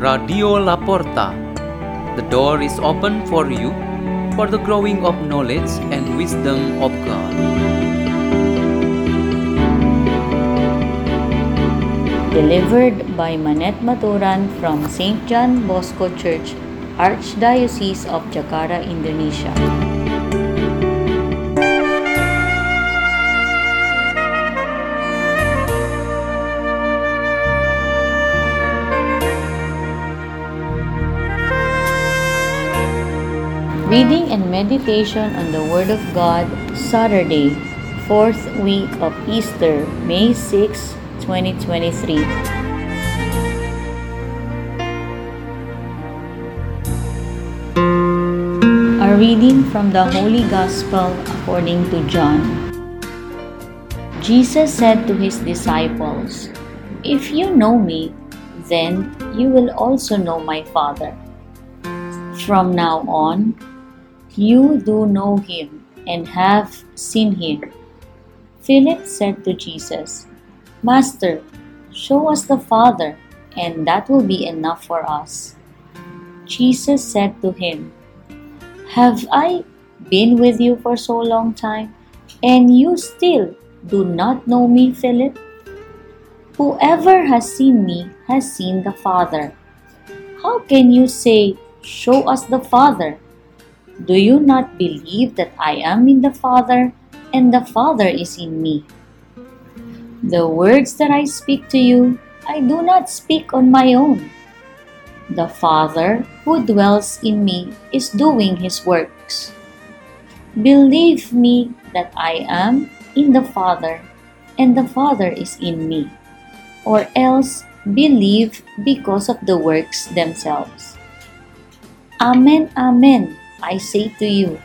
Radio La Porta. The door is open for you for the growing of knowledge and wisdom of God. Delivered by Manette Maturan from St. John Bosco Church, Archdiocese of Jakarta, Indonesia. Meditation on the Word of God, Saturday, fourth week of Easter, May 6, 2023. A reading from the Holy Gospel according to John. Jesus said to his disciples, If you know me, then you will also know my Father. From now on, you do know him and have seen him. Philip said to Jesus, Master, show us the Father, and that will be enough for us. Jesus said to him, Have I been with you for so long time, and you still do not know me, Philip? Whoever has seen me has seen the Father. How can you say, Show us the Father? Do you not believe that I am in the Father, and the Father is in me? The words that I speak to you, I do not speak on my own. The Father who dwells in me is doing his works. Believe me that I am in the Father, and the Father is in me, or else believe because of the works themselves. Amen, amen, I say to you,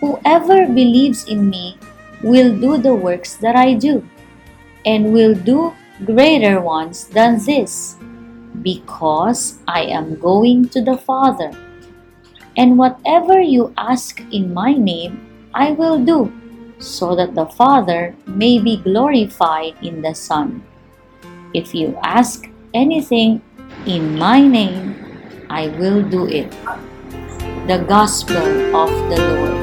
whoever believes in me will do the works that I do, and will do greater ones than this, because I am going to the Father. And whatever you ask in my name, I will do, so that the Father may be glorified in the Son. If you ask anything in my name, I will do it. The Gospel of the Lord.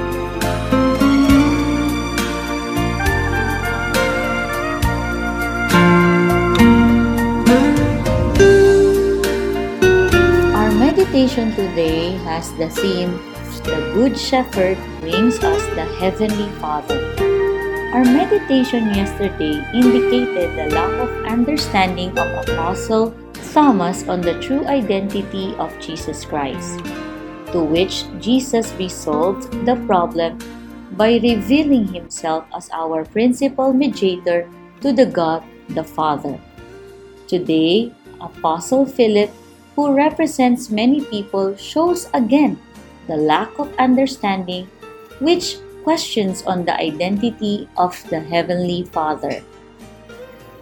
Our meditation today has the theme The Good Shepherd brings us the Heavenly Father. Our meditation yesterday indicated the lack of understanding of Apostle Thomas on the true identity of Jesus Christ, to which Jesus resolved the problem by revealing himself as our principal mediator to the God the Father. Today, Apostle Philip, who represents many people, shows again the lack of understanding which questions on the identity of the Heavenly Father.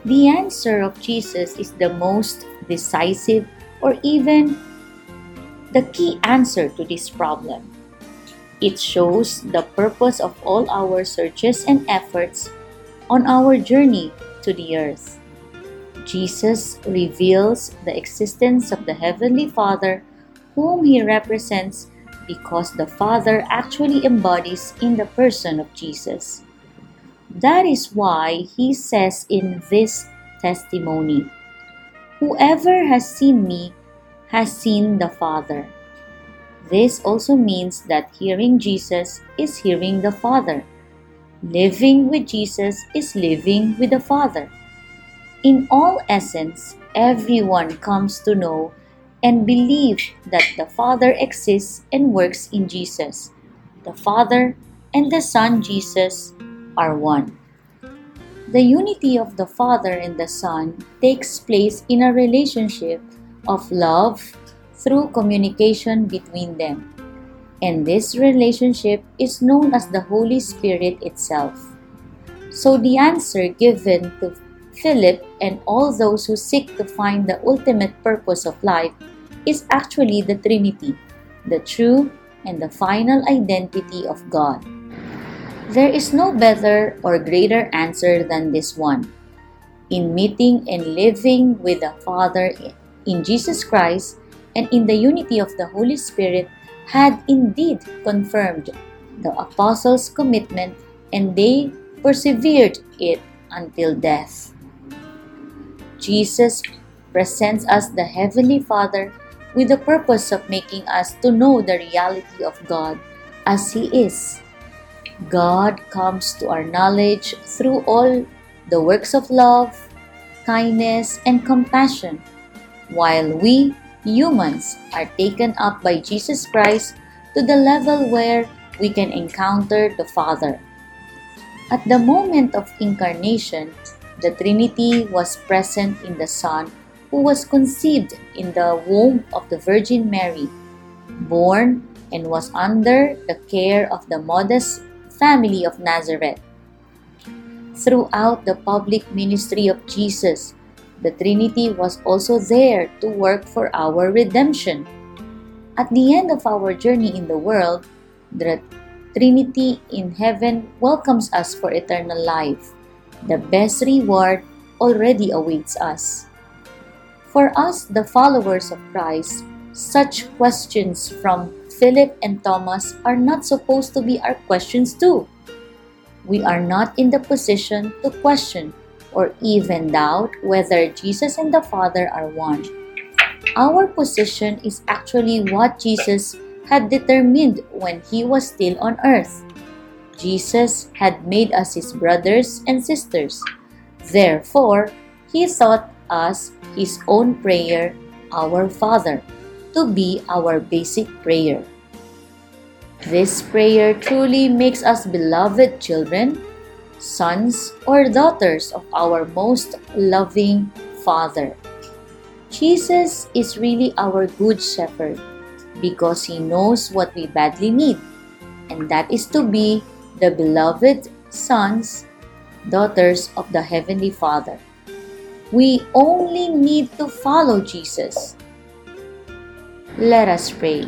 The answer of Jesus is the most decisive or even the key answer to this problem. It shows the purpose of all our searches and efforts on our journey to the earth. Jesus reveals the existence of the Heavenly Father, whom he represents because the Father actually embodies in the person of Jesus. That is why he says in this testimony, Whoever has seen me has seen the Father. This also means that hearing Jesus is hearing the Father. Living with Jesus is living with the Father. In all essence, everyone comes to know and believe that the Father exists and works in Jesus. The Father and the Son Jesus are one. The unity of the Father and the Son takes place in a relationship of love through communication between them. And this relationship is known as the Holy Spirit itself. So the answer given to Philip and all those who seek to find the ultimate purpose of life is actually the Trinity, the true and the final identity of God. There is no better or greater answer than this one. In meeting and living with the Father in Jesus Christ, and in the unity of the Holy Spirit had indeed confirmed the apostles' commitment and they persevered it until death. Jesus presents us the Heavenly Father with the purpose of making us to know the reality of God as He is. God comes to our knowledge through all the works of love, kindness, and compassion, while we, humans, are taken up by Jesus Christ to the level where we can encounter the Father. At the moment of incarnation, the Trinity was present in the Son who was conceived in the womb of the Virgin Mary, born and was under the care of the modest family of Nazareth. Throughout the public ministry of Jesus, the Trinity was also there to work for our redemption. At the end of our journey in the world, the Trinity in heaven welcomes us for eternal life. The best reward already awaits us. For us, the followers of Christ, such questions from Philip and Thomas are not supposed to be our questions too. We are not in the position to question or even doubt whether Jesus and the Father are one. Our position is actually what Jesus had determined when he was still on earth. Jesus had made us his brothers and sisters. Therefore, he taught us his own prayer, Our Father, to be our basic prayer. This prayer truly makes us beloved children, sons, or daughters of our most loving Father. Jesus is really our good shepherd because he knows what we badly need, and that is to be the beloved sons, daughters of the Heavenly Father. We only need to follow Jesus. Let us pray.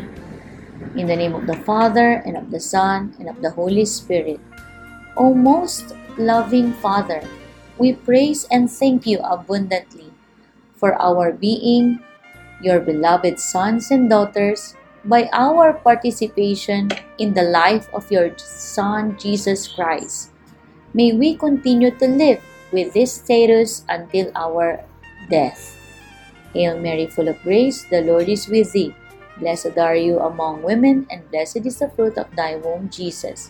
In the name of the Father, and of the Son, and of the Holy Spirit. O most loving Father, we praise and thank you abundantly for our being your beloved sons and daughters by our participation in the life of your Son Jesus Christ. May we continue to live with this status until our death. Hail Mary, full of grace, the Lord is with thee. Blessed are you among women, and blessed is the fruit of thy womb, Jesus.